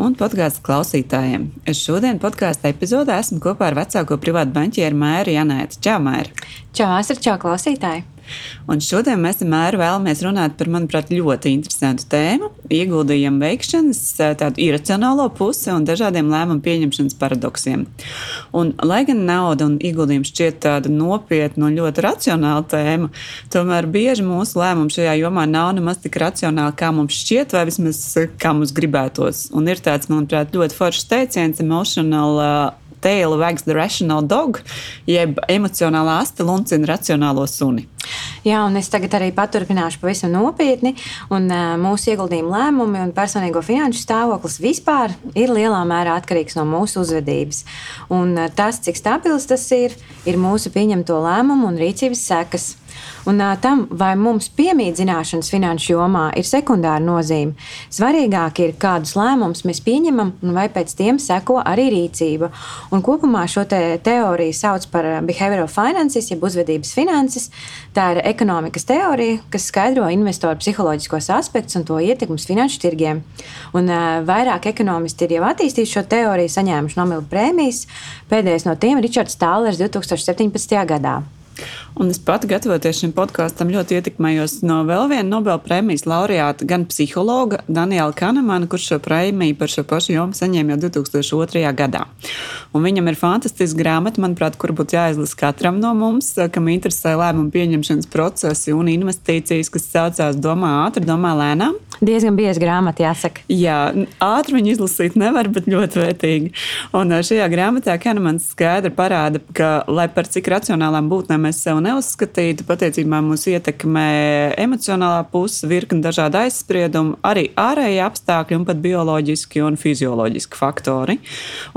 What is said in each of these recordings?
Un podkāstu klausītājiem. Es šodien podkāstu epizodē esmu kopā ar vecāko privātu banķieru Mēru Janētu. Čau, Mēra! Čau, Asra! Čau, klausītāji! Un šodien mēs ar Mēru vēlamies runāt par, manuprāt, ļoti interesantu tēmu - ieguldījumu veikšanas, tādu iracionālo pusi un dažādiem lēmumu pieņemšanas paradoksiem. Un, lai gan nauda un ieguldījums šķiet tāda nopietna un ļoti racionāla tēma, tomēr bieži mūsu lēmumi šajā jomā nav nemaz tik racionāli, kā mums šķiet, vai vismaz kā mums gribētos. Un ir tāds, manuprāt, ļoti foršs teiciens, emotional tail wags the rational dog, jeb emocionālā asta luncina racionālo suni. Jā, un es tagad arī paturpināšu pavisam nopietni. Un, uh, mūsu ieguldījuma lēmumi un personīgo finanšu stāvoklis vispār ir lielā mērā atkarīgs no mūsu uzvedības. Un, uh, tas, cik stabils tas ir, ir mūsu pieņemto lēmumu un rīcības sekas. Un tam, vai mums piemīt zināšanas finanšu jomā, ir sekundāra nozīme. Svarīgāk ir, kādus lēmumus mēs pieņemam, un vai pēc tiem seko arī rīcība. Un kopumā šo te teoriju sauc par behavioral finances, jeb uzvedības finanses. Tā ir ekonomikas teorija, kas skaidro investoru psiholoģiskos aspektus un to ietekmes finanšu tirgiem. Un, uh, vairāk ekonomisti ir jau attīstījuši šo teoriju, saņēmuši Nobela prēmijas. Pēdējais no tiem ir Ričards Tālers 2017. gadā. Un es pat gatavoties šim podkāstam ļoti ietekmējos no vēl viena Nobela prēmijas laureāta, gan psihologa Daniela Kanemana, kurš šo prēmiju par šo pašu jomu saņēma jau 2002. gadā. Un viņam ir fantastiska grāmata, manuprāt, kur būtu jāizlasa katram no mums, kam interesē lēmumu pieņemšanas procesi un investīcijas, kas saucās Domā ātri, domā lēnām. Diezgan bieza grāmata, jāsaka. Jā, ātri viņu izlasīt nevar, bet ļoti vērtīgi. Un šajā grāmatā Kanemans skaidri parāda, ka, lai par cik racionālām būtnēm mēs sev neuzskatītu. Patiesībā mūs ietekmē emocionālā puse, virkni dažādu aizspriedumu, arī ārēji apstākļi un pat bioloģiski un fizioloģiski faktori.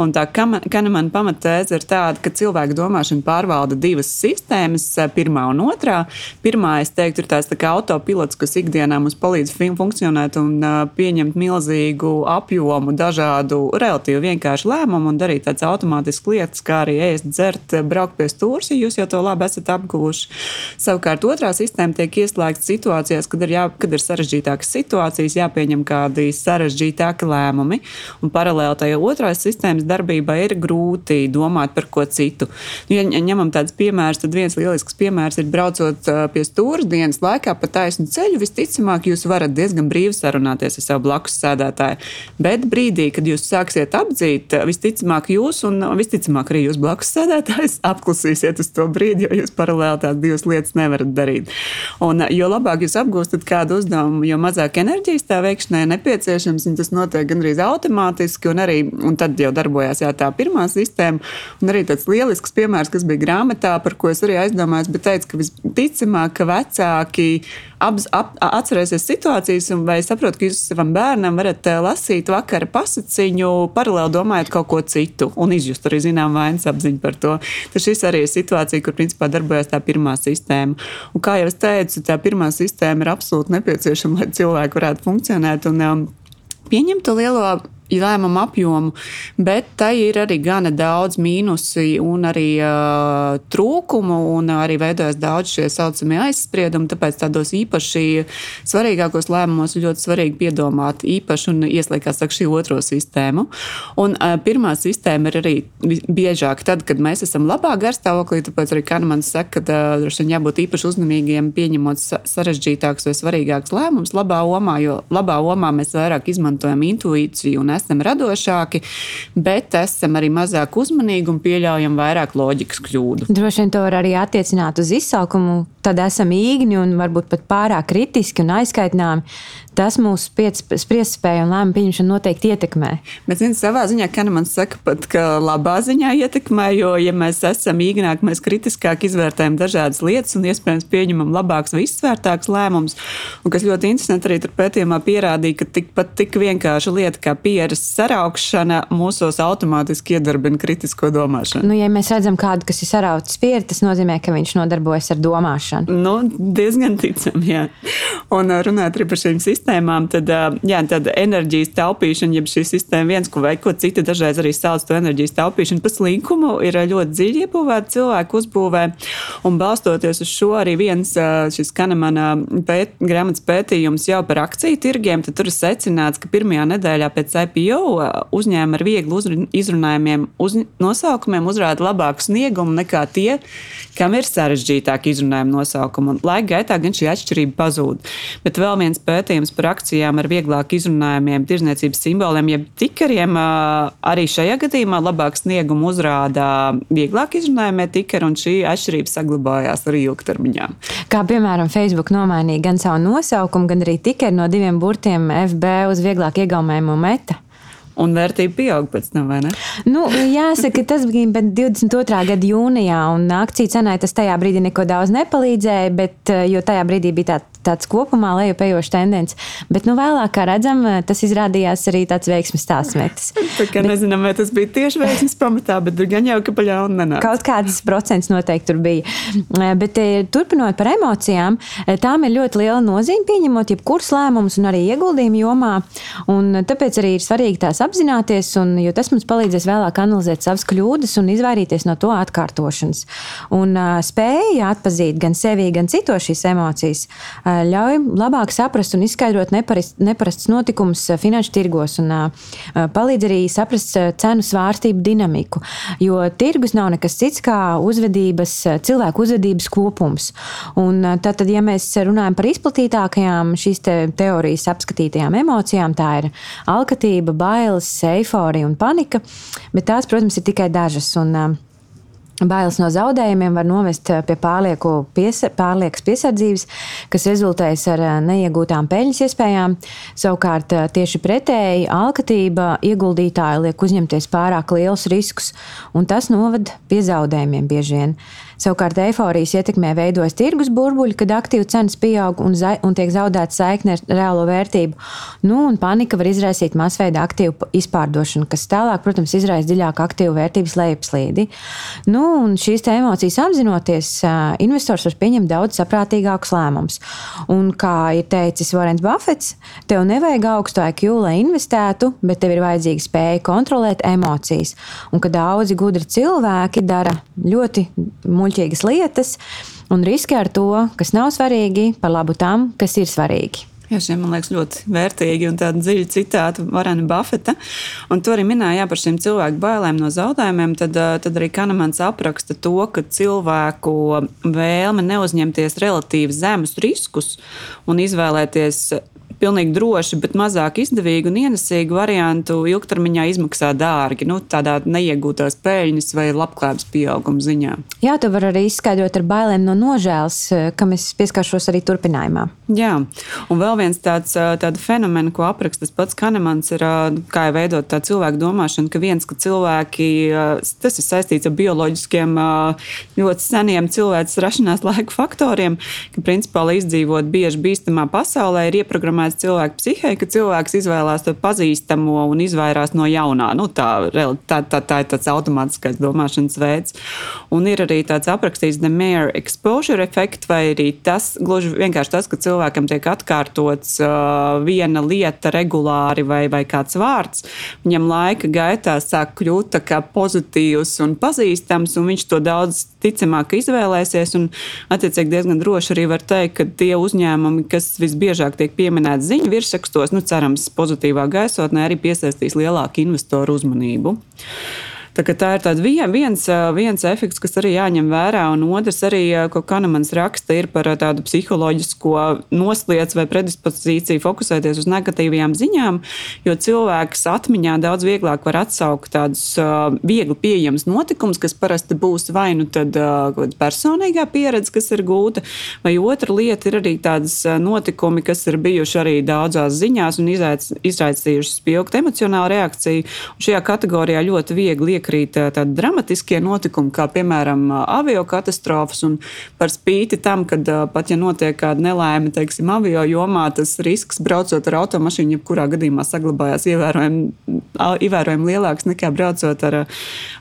Un tā Kanemana pamatēze ir tāda, ka cilvēka domāšana pārvalda divas sistēmas, pirmā un otrā. Pirmā, es teiktu, ir tās tā kā autopilots, kas ikdienā mums palīdz funkcionēt un pieņemt milzīgu apjomu dažādu relatīvi vienkāršu lēmumu un darīt tādas automātiskas lietas, kā arī ēst, dzert, braukt pie stūra, ja jūs jau to labi esat apguvuši. Savukārt otrā sistēma tiek ieslēgta situācijās, kad ir, jā, kad ir sarežģītākas situācijas, jāpieņem kādi sarežģītāki lēmumi. Un paralēli tajā otrās sistēmas darbībai ir grūti domāt par ko citu. Ja ņemam tādus piemērus, tad viens lielisks piemērs ir braucot pie stūra dienas laikā pa taisnu ceļu. Visticamāk, jūs varat diezgan brīvi sarunāties ar savu blakus sēdētāju. Bet brīdī, kad jūs sāksiet apdzīt, visticamāk, jūs un visticamāk arī jūs blakus sēdētājs apklusīsiet uz to brīdi, jo jūs paralēli tās divas lietas nevarat darīt. Un, jo labāk jūs apgūstat kādu uzdevumu, jo mazāk enerģijas tā veikšanai nepieciešams, un tas notiek gandrīz automātiski, un arī un tad jau darbojās jā, tā pirmā sistēma. Un arī tāds lielisks piemērs, kas bija grāmatā, par ko es arī aizdomājos, bet teicu, ka visticamāk, ka vecāki ap, ap, atcerēsies situācijas, un vai saprot, ka jūs savam bērnam varat lasīt vakara pasaciņu, paralēli domājot kaut ko citu, un izjust arī zinām vainas apziņu par to. Tad šis arī ir situācija, kur principā darbojas tā pirmā sistēma. Un, kā jau es teicu, tā pirmā sistēma ir absolūti nepieciešama, lai cilvēki varētu funkcionēt. Un, um, Pieņemt to lielo lēmumu apjomu, bet tai ir arī gana daudz mīnusi un arī uh, trūkumu, un arī veidojas daudz šie saucamie aizspriedumi. Tāpēc tādos īpaši svarīgākos lēmumos ir ļoti svarīgi piedomāt īpaši un ieslēgties ar šī otro sistēmu. Un, uh, pirmā sistēma ir arī biežāk tad, kad mēs esam labā garstāvoklī, tāpēc arī Kanemans saka, ka uh, droši vien jābūt īpaši uzmanīgiem, pieņemot sarežģītākus vai svarīgākus lēmumus labā omā, jo labā omā mēs vairāk izmantojam intuīciju un esam radošāki, bet esam arī mazāk uzmanīgi un pieļaujam vairāk loģikas kļūdu. Droši vien to var arī attiecināt uz izsaukumu. Tad esam īgni un varbūt pat pārāk kritiski un aizskaitināmi tas mūsu spriestspēju un lēmumu pieņemšanu noteikti ietekmē. Bet zin, savā ziņā Kanemans saka, pat, ka labā ziņā ietekmē, jo, ja mēs esam īgnāki, mēs kritiskāk izvērtējam dažādas lietas un iespējams pieņemam labākus vai izsvērtākus lēmumus. Un kas ļoti interesanti arī tur pētījumā pierādīja, ka tikpat tik vienkārša lieta kā pieeja barjeras saraukšana mūsos automātiski iedarbina kritisko domāšanu. Nu, ja mēs redzam kādu, kas ir saraucis pieredzi, tas nozīmē, ka viņš nodarbojas ar domāšanu. Nu, diezgan ticami, jā. Un runājot par šīm sistēmām, tad, jā, tad enerģijas taupīšana, jeb šī sistēma viens, ko vai ko citi dažreiz arī sauc to enerģijas taupīšanu, pa slinkumu ir ļoti dziļi iebūvēta cilvēku uzbūvē. Un balstoties uz šo arī viens šis Kanamana pēt, grāmatas pētījums jau par akciju tirgiem, tad tur ir secināts, ka pirmajā nedēļā pēc IPO uzņēmumi ar viegli izrunājumiem uz nosaukumiem uzrāda labāku sniegumu nekā tie, kam ir sarežģītāk izrunājuma nosaukumi. Un laika gaitā gan šī atšķirība pazūd. Bet vēl viens pētījums par akcijām ar vieglāk izrunājumiem, tirzniecības simboliem, jeb tikariem, arī šajā gadījumā labāk sniegumu uzrāda vieglāk izrunājumie tikari, un šī atšķirība saglabājās arī ilgtermiņā. Kā piemēram, Facebook nomainīja gan savu nosaukumu, gan arī tikari no diviem burtiem FB uz vieglāk iegaumējumu meta. Un vērtība pieaug pēc tam, vai ne? Nu, jāsaka, tas bija 22. gada jūnijā, un akciju cenai tas tajā brīdī neko daudz nepalīdzēja, bet, jo tajā brīdī bija tā tāds kopumā lejupējošs tendence. Bet nu, vēlāk, kā redzam, tas izrādījās arī tāds veiksmes stāsts metis. Tā kā bet, nezinām, vai tas bija tieši veiksmes pamatā, bet gan jau ka paļā un nenāk. Kaut kāds procents noteikti tur bija. Bet eh, turpinot par emocijām, eh, tām ir ļoti liela nozīme pieņemot jebkurus lēmumus un arī ieguldījumu jomā. Un tāpēc arī ir svarīgi tās apzināties, un, jo tas mums palīdzēs vēlāk analizēt savas kļūdas un izvairīties no to atkārtošanas. Un uh, spēja atpazīt gan sevi, gan citos šīs emocijas, uh, ļauj labāk saprast un izskaidrot neparast, neparasts notikums finanšu tirgos un palīdz arī saprast cenu svārstību dinamiku. Jo tirgus nav nekas cits kā uzvedības, cilvēku uzvedības kopums. Un tad, ja mēs runājam par izplatītākajām šīs te teorijas apskatītajām emocijām, tā ir alkatība, bailes, eiforija un panika, bet tās, protams, ir tikai dažas. Un, Bailes no zaudējumiem var novest eh, pie piesa, pārliekas piesardzības, kas rezultējas ar eh, neiegūtām peļņas iespējām. Savukārt, eh, tieši pretēji, alkatība ieguldītāji liek uzņemties pārāk lielus riskus, un tas noved pie zaudējumiem bieži vien. Savukārt eifórijas ietekmē veidojas tirgus burbuļi, kad aktīvu cenas pieaug un, un tiek zaudēta saikne ar reālo vērtību. Nu, un panika var izraisīt masveida aktīvu izpārdošanu, kas tālāk, protams, izraisa dziļāku aktīvu vērtības lejupslīdi. Nu, šīs emocijas apzinoties, investors var pieņemt daudz saprātīgākus lēmumus. Un, kā ir teicis Vorens Buffets, tev nevajag augstu IQ, lai investētu, bet tev ir vajadzīga spēja kontrolēt emocijas. Un ka daudzi gudri cilvēki dara ļoti muļķīgi muļķīgas lietas un riskē ar to, kas nav svarīgi, par labu tam, kas ir svarīgi. Jā, šie man liekas ļoti vērtīgi un tādi dziļi citāti Varena Buffeta. Un to arī minēja par šīm cilvēku bailēm no zaudējumiem. Tad, tad arī Kanamans apraksta to, ka cilvēku vēlme neuzņemties relatīvi zemus riskus un izvēlēties pilnīgi droši, bet mazāk izdevīgu un ienesīgu variantu ilgtermiņā izmaksā dārgi. Nu, tādā neiegūtās peļņas vai labklājības pieauguma ziņā. Jā, to var arī izskaidrot ar bailēm no nožēlas, kam es pieskaršos arī turpinājumā. Jā, un vēl viens tāds fenomens, ko apraksta pats Kanemans, ir kā jau veidot tā cilvēku domāšanu, ka viens, ka cilvēki, tas ir saistīts ar bioloģiskiem, ļoti seniem cilvēces rašanās laika faktoriem, ka principā, lai izdzīvot bieži bīstamā pasaulē, ir ieprogrammēts ietekmēts cilvēka psihē, ka cilvēks izvēlās to pazīstamo un izvairās no jaunā. Nu, tā, tā, tā, tā ir tāds automātiskais domāšanas veids. Un ir arī tāds aprakstīts the mere exposure effect, vai arī tas gluži vienkārši tas, ka cilvēkam tiek atkārtots uh, viena lieta regulāri vai, vai kāds vārds. Viņam laika gaitā sāk kļūt pozitīvs un pazīstams, un viņš to daudz ticamāk izvēlēsies. Attiecīgi, diezgan droši arī var teikt, ka tie uzņēmumi, kas visbiežāk tiek pieminēti ziņu virsrakstos, nu, cerams, pozitīvā gaisotnē arī piesaistīs lielāku investoru uzmanību. Tā, tā ir vien, viens, viens efekts, kas arī jāņem vērā, un otrs arī, ko Kanamans raksta, ir par tādu psiholoģisko noslēdz vai predispozīciju fokusēties uz negatīvajām ziņām, jo cilvēks atmiņā daudz vieglāk var atsaukt tādus viegli pieejamus notikumus, kas parasti būs vai nu tad personīgā pieredze, kas ir gūta, vai otra lieta ir arī tādas notikumi, kas ir bijuši arī daudzās ziņās un izraicījuši spilgtu emocionālu reakciju. Un šajā kategorijā ļoti viegli iekrīt tādi dramatiskie notikumi, kā piemēram avio katastrofas. Par spīti tam, ka pat ja notiek kāda nelaime, teiksim, avio jomā, tas risks braucot ar automašīnu, jebkurā gadījumā saglabājās ievērojami, ievērojami lielāks nekā braucot ar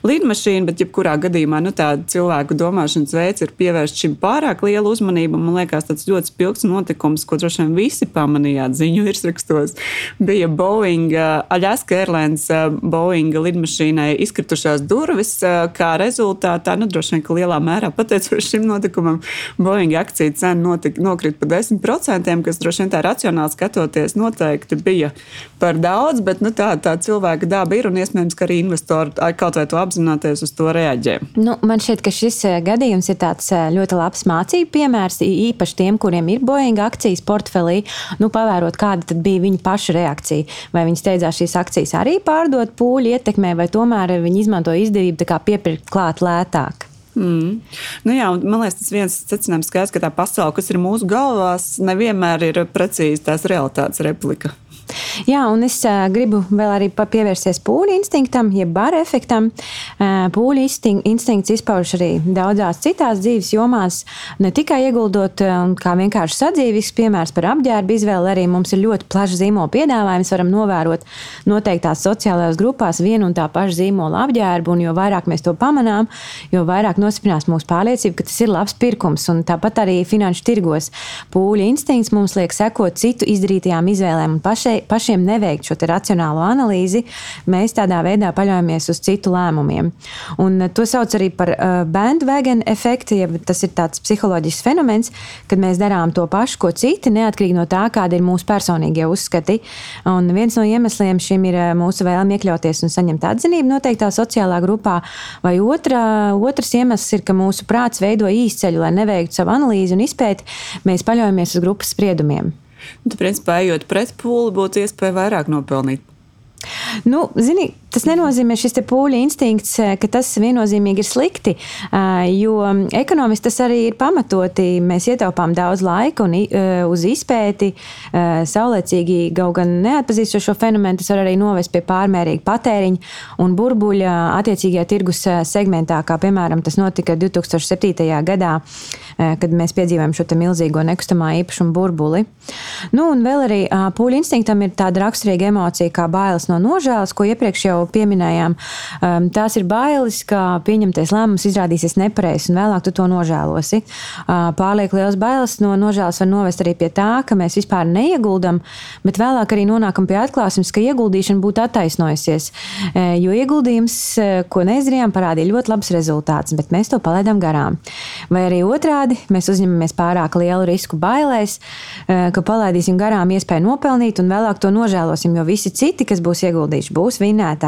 lidmašīnu. Bet, jebkurā gadījumā, nu, tā cilvēku domāšanas veids ir pievērst šim pārāk lielu uzmanību. Man liekas, tas ļoti spilgts notikums, ko droši vien visi pamanījāt ziņu virsrakstos, bija Boeing, Alaska Airlines Boeing lidmašīnai izkritušās durvis. Kā rezultātā, nu, droši vien, ka lielā mērā pateicoties šim notikumam, Boeing akciju cena nokrita par 10%, kas droši vien tā racionāli skatoties noteikti bija par daudz, bet nu, tā, tā cilvēka daba ir un iespējams, ka arī investori kaut vai to apzināties uz to reaģē. Nu, man šķiet, ka šis gadījums ir tāds ļoti labs mācību piemērs īpaši tiem, kuriem ir Boeing akcijas portfelī. Nu, pavērot, kāda bija viņa paša reakcija. Vai viņi steidzās šīs akcijas arī pārdot pūļu ietekmē, vai tomēr viņi izmanto izdevību piepirkt klāt lētāk. Mm. Nu jā, man liekas, tas viens secinājums skaidrs, ka tā pasaule, kas ir mūsu galvās, nevienmēr ir precīzi tās realitātes replika. Jā, un es uh, gribu vēl arī pievērsties pūļu instinktam, jeb bara efektam. Uh, pūļu instinkts izpaužas arī daudzās citās dzīves jomās, ne tikai ieguldot, uh, kā vienkārši sadzīves piemērs par apģērbu izvēli, arī mums ir ļoti plašs zīmola piedāvājums. Varam novērot noteiktās sociālajās grupās vienu un tā pašu zīmola apģērbu, un jo vairāk mēs to pamanām, jo vairāk nostiprinās mūsu pārliecība, ka tas ir labs pirkums. Un tāpat arī finanšu tirgos pūļu instinkts mums liek sekot citu izdarītajām izvēlēm un pašai pašiem neveikt šo racionālo analīzi, mēs tādā veidā paļaujamies uz citu lēmumiem. Un eh, to sauc arī par uh, bandwagon efektu, ja tas ir tāds psiholoģisks fenomens, kad mēs darām to pašu, ko citi, neatkarīgi no tā, kādi ir mūsu personīgie uzskati. Un viens no iemesliem šim ir eh, mūsu vēlme iekļauties un saņemt atzinību noteiktā sociālā grupā, vai otra, otrs iemesls ir, ka mūsu prāts veido īsceļu, lai neveiktu savu analīzi un izpēti, mēs paļaujamies uz grupas spriedumiem. Nu, principā, ejot pret pūli, būtu iespēja vairāk nopelnīt. Nu, zini, tas nenozīmē šis pūļu instinkts, eh, ka tas viennozīmīgi ir slikti, eh, jo ekonomiski tas arī ir pamatoti. Mēs ietaupām daudz laika un eh, uz izpēti. Saulēcīgi, kaut gan neatpazīstot šo fenomenu, tas var arī novest pie pārmērīga patēriņa un burbuļa attiecīgajā tirgus segmentā, kā piemēram tas notika 2007. gadā, kad mēs piedzīvojam šo milzīgo nekustamā īpašuma burbuli. Nu, un vēl arī pūļu instinktam ir tāda raksturīga emocija kā bailes no nožēlas, ko iepriekš jau pieminējām. Um, tās ir bailes, ka pieņemtais lēmums izrādīsies nepareizs un vēlāk tu to nožēlosi. Uh, pārlieku liels bailes no nožēlas var novest arī pie tā, ka mēs vispār neieguldam, bet vēlāk arī nonākam pie atklāsmes, ka ieguldīšana būtu attaisnojusies. Uh, jo ieguldījums, uh, ko neizdarījām, parādīja ļoti labs rezultāts, bet mēs to palaidām garām. Vai arī otrādi, mēs uzņemamies pārāk lielu risku bailēs, ka palaidīsim garām iespēju nopelnīt un vēlāk to nožēlosim, jo visi citi, kas būs ieguldījuši, būs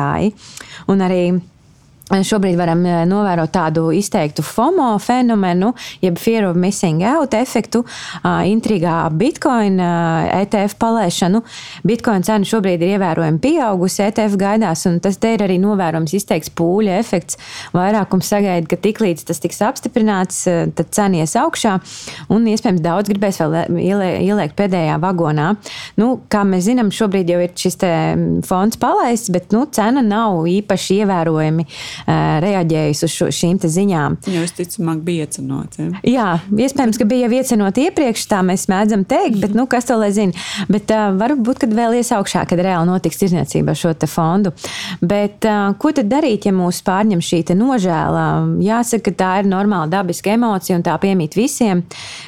vinnētāji. Un arī Šobrīd varam eh, novērot tādu izteiktu FOMO fenomenu, jeb Fear of Missing Out efektu, intrigā Bitcoin ETF palaišanu. Bitcoin cena šobrīd ir ievērojami pieaugusi, ETF gaidās, un tas te ir arī novērojams izteikts pūļa efekts. Vairākums sagaida, ka tiklīdz tas tiks apstiprināts, tad cena ies augšā, un iespējams daudz gribēs vēl ieliekt pēdējā vagonā. Nu, kā mēs zinām, šobrīd jau ir šis fonds palaists, bet nu, cena nav īpaši ievērojami reaģējusi uz šo, šīm ziņām. Jā, visticamāk, bija iecenoti. Ja? Jā, iespējams, ka bija iecenoti iepriekš, tā mēs mēdzam teikt, bet nu, kas to lai zina. Bet uh, varbūt, kad vēl ies augšā, kad reāli notiks tirdzniecība ar šo fondu. Bet uh, ko tad darīt, ja mūs pārņem šī nožēla? Jāsaka, ka tā ir normāla dabiska emocija un tā piemīt visiem.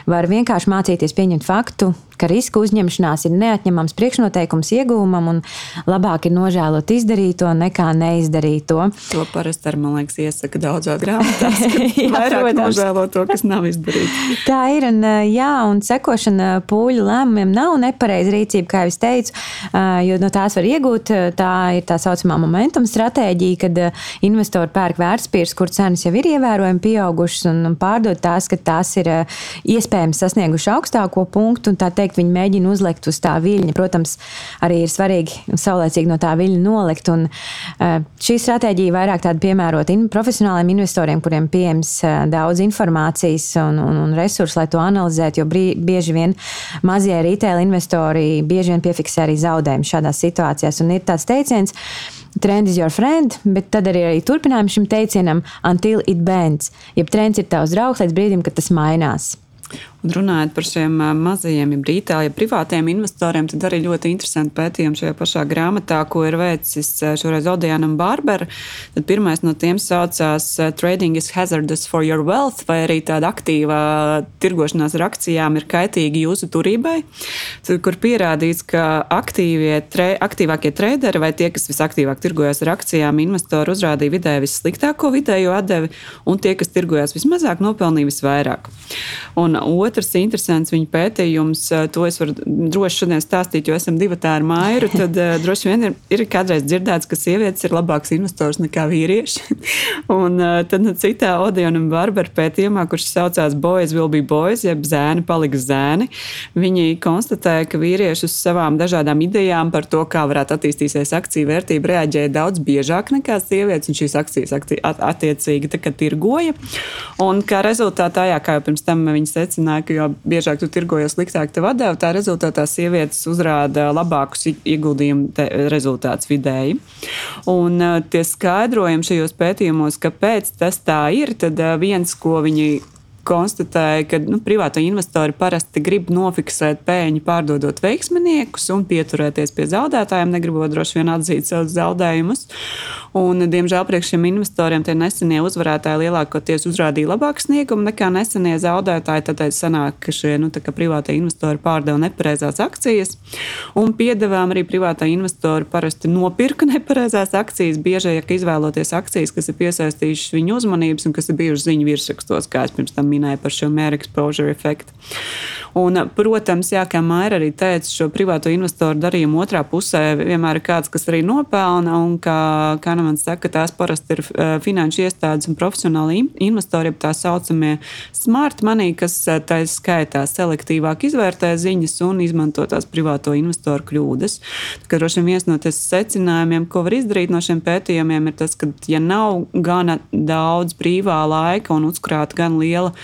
Var vienkārši mācīties pieņemt faktu, ka riska uzņemšanās ir neatņemams priekšnoteikums iegūmam un labāk ir nožēlot izdarīto nekā neizdarīto. To parasti ar, man liekas, iesaka daudzās grāmatās. jā, vairāk nožēlo to, kas nav izdarīts. Tā ir, un, jā, un sekošana pūļu lēmumiem nav nepareiza rīcība, kā jau es teicu, jo no tās var iegūt. Tā ir tā saucamā momentum stratēģija, kad investori pērk vērtspapīrus, kur cenas jau ir ievērojami pieaugušas un, pārdod tās, ka tās ir iespējams sasnieguši augstāko punktu un tā teikt teikt, viņi mēģina uzlikt uz tā viļņa. Protams, arī ir svarīgi saulēcīgi no tā viļņa nolikt. Un, uh, šī stratēģija vairāk tāda piemērota in profesionāliem investoriem, kuriem pieejams uh, daudz informācijas un, un, un resursu, lai to analizētu. Jo brī, bieži vien mazie retail investori bieži vien piefiksē arī zaudējumus šādās situācijās. Un ir tāds teiciens, Trend is your friend, bet tad arī, arī turpinājums šim teicienam, until it bends. Jeb trends ir tavs draugs līdz brīdim, kad tas mainās. Un runājot par šiem mazajiem, ja rītēji, ja privātiem investoriem, tad arī ļoti interesanti pētījumi šajā pašā grāmatā, ko ir veicis šoreiz Odijanam Barber. Tad pirmais no tiem saucās Trading is hazardous for your wealth, vai arī tāda aktīvā tirgošanās ar akcijām ir kaitīga jūsu turībai, tad, kur pierādīts, ka aktīvie, tre, aktīvākie traderi vai tie, kas visaktīvāk tirgojas ar akcijām, investori uzrādīja vidēji vissliktāko vidējo atdevi, un tie, kas tirgojas vismazāk, nopelnīja visvairāk. Un otrs interesants viņa pētījums, to es varu droši šodien stāstīt, jo esam divi tā ar Mairu. Tad uh, droši vien ir, ir kādreiz dzirdēts, ka sievietes ir labāks investors nekā vīrieši. un uh, tad nu, citā Odeona un Barbara pētījumā, kurš saucās Boys will be boys, jeb zēni paliks zēni, viņi konstatēja, ka vīrieši uz savām dažādām idejām par to, kā varētu attīstīties akciju vērtība, reaģēja daudz biežāk nekā sievietes, un šīs akcijas attiecīgi tirgoja. Un kā rezultātā, jā, kā jau pirms tam viņi secināja, ka jo biežāk tu tirgojies sliktāk, tev atdeva, tā rezultātā sievietes uzrāda labākus ieguldījumu rezultātus vidēji. Un tie skaidrojumi šajos pētījumos, kāpēc tas tā ir, tad viens, ko viņi konstatēja, ka nu, privāto investori parasti grib nofiksēt pēļņu, pārdodot veiksminiekus un pieturēties pie zaudētājiem, negribot droši vien atzīt savus zaudējumus. Un, diemžēl priekš šiem investoriem tie nesenie uzvarētāji lielākoties uzrādīja labāku sniegumu nekā nesenie zaudētāji. Tad sanāk, ka šie nu, privātie investori pārdeva nepareizās akcijas, un piedevām arī privātā investori parasti nopirka nepareizās akcijas, biežāk izvēloties akcijas, kas ir piesaistījušas viņu uzmanības un kas ir bijušas ziņu virsrakstos, kā es pirms tam minēja par šo mērķu exposure efektu. Un, protams, jā, kā Maija arī teica, šo privāto investoru darījumu otrā pusē vienmēr ir kāds, kas arī nopelna. Un, kā Kanamans saka, tās parasti ir uh, finanšu iestādes un profesionāli investori, tā saucamie smart money, kas uh, tā skaitā selektīvāk izvērtē ziņas un izmanto tās privāto investoru kļūdas. Tad, droši vien viens no secinājumiem, ko var izdarīt no šiem pētījumiem, ir tas, ka, ja nav gana daudz brīvā laika un uzkrāta gan liela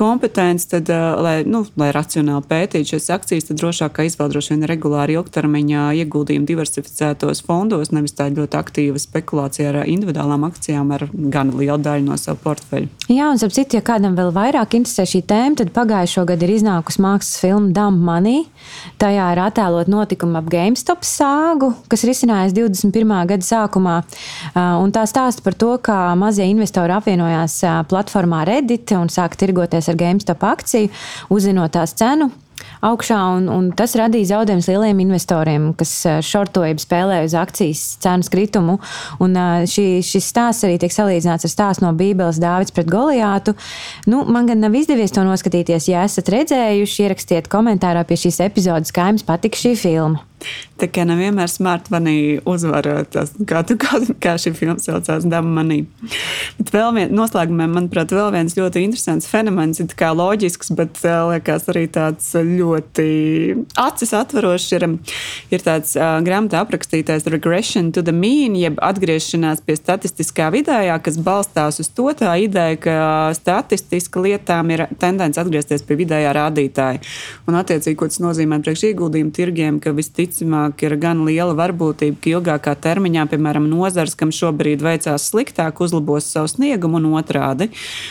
kompetence, tad, lai, nu, lai racionāli pētītu šīs akcijas, tad drošāk izvēlēt droši vien regulāri ilgtermiņā ieguldījumu diversificētos fondos, nevis tā ļoti aktīva spekulācija ar individuālām akcijām ar gan lielu daļu no savu portfeļu. Jā, un ap citu, ja kādam vēl vairāk interesē šī tēma, tad pagājušo gadu ir iznākusi mākslas filma Dumb Money. Tajā ir attēlot notikumu ap GameStop sāgu, kas ir izcinājis 21. gada sākumā. Un tā stāsta par to, kā mazie investori apvienojās platformā Reddit un sāka tirgoties ar GameStop akciju, uzzinot tās cenu augšā, un, un tas radīja zaudējumus lieliem investoriem, kas šortoja, eh, spēlēja uz akcijas cenas kritumu. Un eh, šī, šis stāsts arī tiek salīdzināts ar stāstu no Bībeles Dāvids pret Goliātu. Nu, man gan nav izdevies to noskatīties. Ja esat redzējuši, ierakstiet komentārā pie šīs epizodes, kā jums patika šī filma. Tā kā nevienmēr smartvanī uzvar tas, kā, tu, kā, kā šī filma saucās, Dama manī. Bet vēl viens, noslēgumā, manuprāt, vēl viens ļoti interesants fenomens, ir kā loģisks, bet liekas arī tāds ļoti acis atverošs, ir, ir tāds uh, grāmatā aprakstītais regression to the mean, jeb atgriešanās pie statistiskā vidējā, kas balstās uz to tā ideja, ka statistiski lietām ir tendence atgriezties pie vidējā rādītāja. Un attiecīgi, ko tas nozīmē priekš ieguldījumu tirgiem, ka visticamāk visticamāk ir gan liela varbūtība, ka ilgākā termiņā, piemēram, nozars, kam šobrīd veicās sliktāk, uzlabos savu sniegumu un otrādi,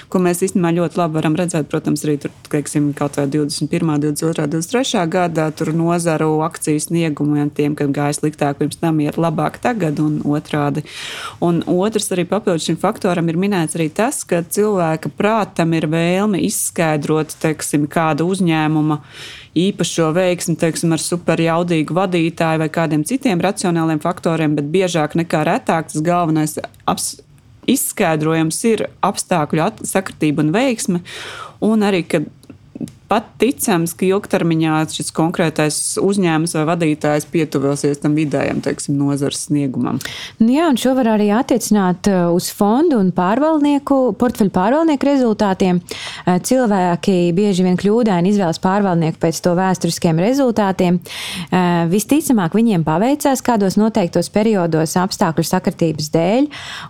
ko mēs īstenībā ļoti labi varam redzēt, protams, arī tur, teiksim, kaut vai 21., 22., 23. gadā tur nozaru akciju sniegumiem, tiem, kad gāja sliktāk, pirms tam ir labāk tagad un otrādi. Un otrs arī papildus šim faktoram ir minēts arī tas, ka cilvēka prātam ir vēlme izskaidrot, teiksim, kādu uzņēmumu īpašo veiksmi, teiksim, ar superjaudīgu vadītāju vai kādiem citiem racionāliem faktoriem, bet biežāk nekā retāk tas galvenais izskaidrojums ir apstākļu sakritība un veiksme. Un arī, ka pat ticams, ka ilgtermiņā šis konkrētais uzņēmums vai vadītājs pietuvosies tam vidējam, teiksim, nozares sniegumam. Nu jā, un šo var arī attiecināt uh, uz fondu un pārvaldnieku, portfeļu pārvaldnieku rezultātiem. Uh, cilvēki bieži vien kļūdaini izvēlas pārvaldnieku pēc to vēsturiskiem rezultātiem. Uh, visticamāk, viņiem paveicās kādos noteiktos periodos apstākļu sakritības dēļ,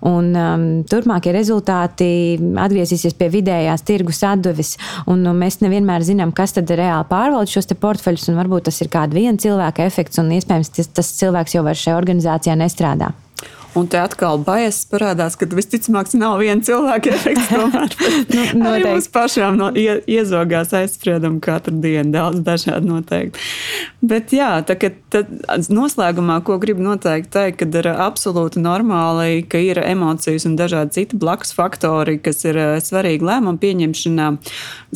un um, turpmākie rezultāti atgriezīsies pie vidējās tirgus atdeves. Un, nu, mēs nevienmēr zinām, kas tad reāli pārvalda šos portfeļus, un varbūt tas ir kāda viena cilvēka efekts, un iespējams tas, tas cilvēks jau vairs šajā organizācijā nestrādā. Un te atkal baisas parādās, ka visticamāk nav viena cilvēka efekts. Tomēr nu, arī mums pašām no, ie, iezogās aizspriedumu katru dienu, daudz dažādi noteikti. Bet jā, tā, tad noslēgumā, ko gribu noteikti teikt, kad ir absolūti normāli, ka ir emocijas un dažādi citi blakus faktori, kas ir eh, svarīgi lēmumu pieņemšanā.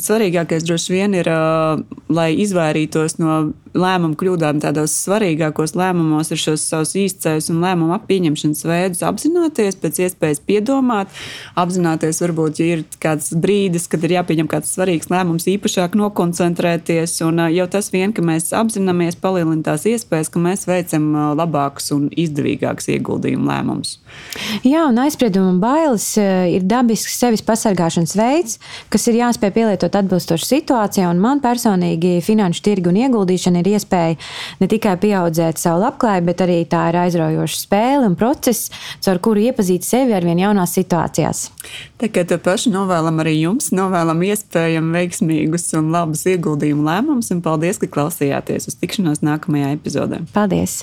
Svarīgākais droši vien ir, eh, lai izvairītos no lēmumu kļūdām tādos svarīgākos lēmumos, ir šos savus īstais un lēmumu pieņemšanas veidus apzināties, pēc iespējas piedomāt, apzināties, varbūt, ja ir kāds brīdis, kad ir jāpieņem kāds svarīgs lēmums, īpašāk nokoncentrēties. Un jau tas vien, ka mēs apzināmies, palielina tās iespējas, ka mēs veicam labākus un izdevīgākus ieguldījumu lēmumus. Jā, un aizsprieduma bailes ir dabisks sevis pasargāšanas veids, kas ir jāspēj pielietot atbilstoši situācijai. Man personīgi finanšu tirgu un ieguldīšana ir iespēja ne tikai pieaudzēt savu labklājību, bet arī tā ir aizraujoša spēle un process process, caur kuru iepazīt sevi ar vien jaunās situācijās. Tikai to pašu novēlam arī jums, novēlam iespējami veiksmīgus un labus ieguldījumu lēmumus, un paldies, ka klausījāties uz tikšanos nākamajā epizodē. Paldies!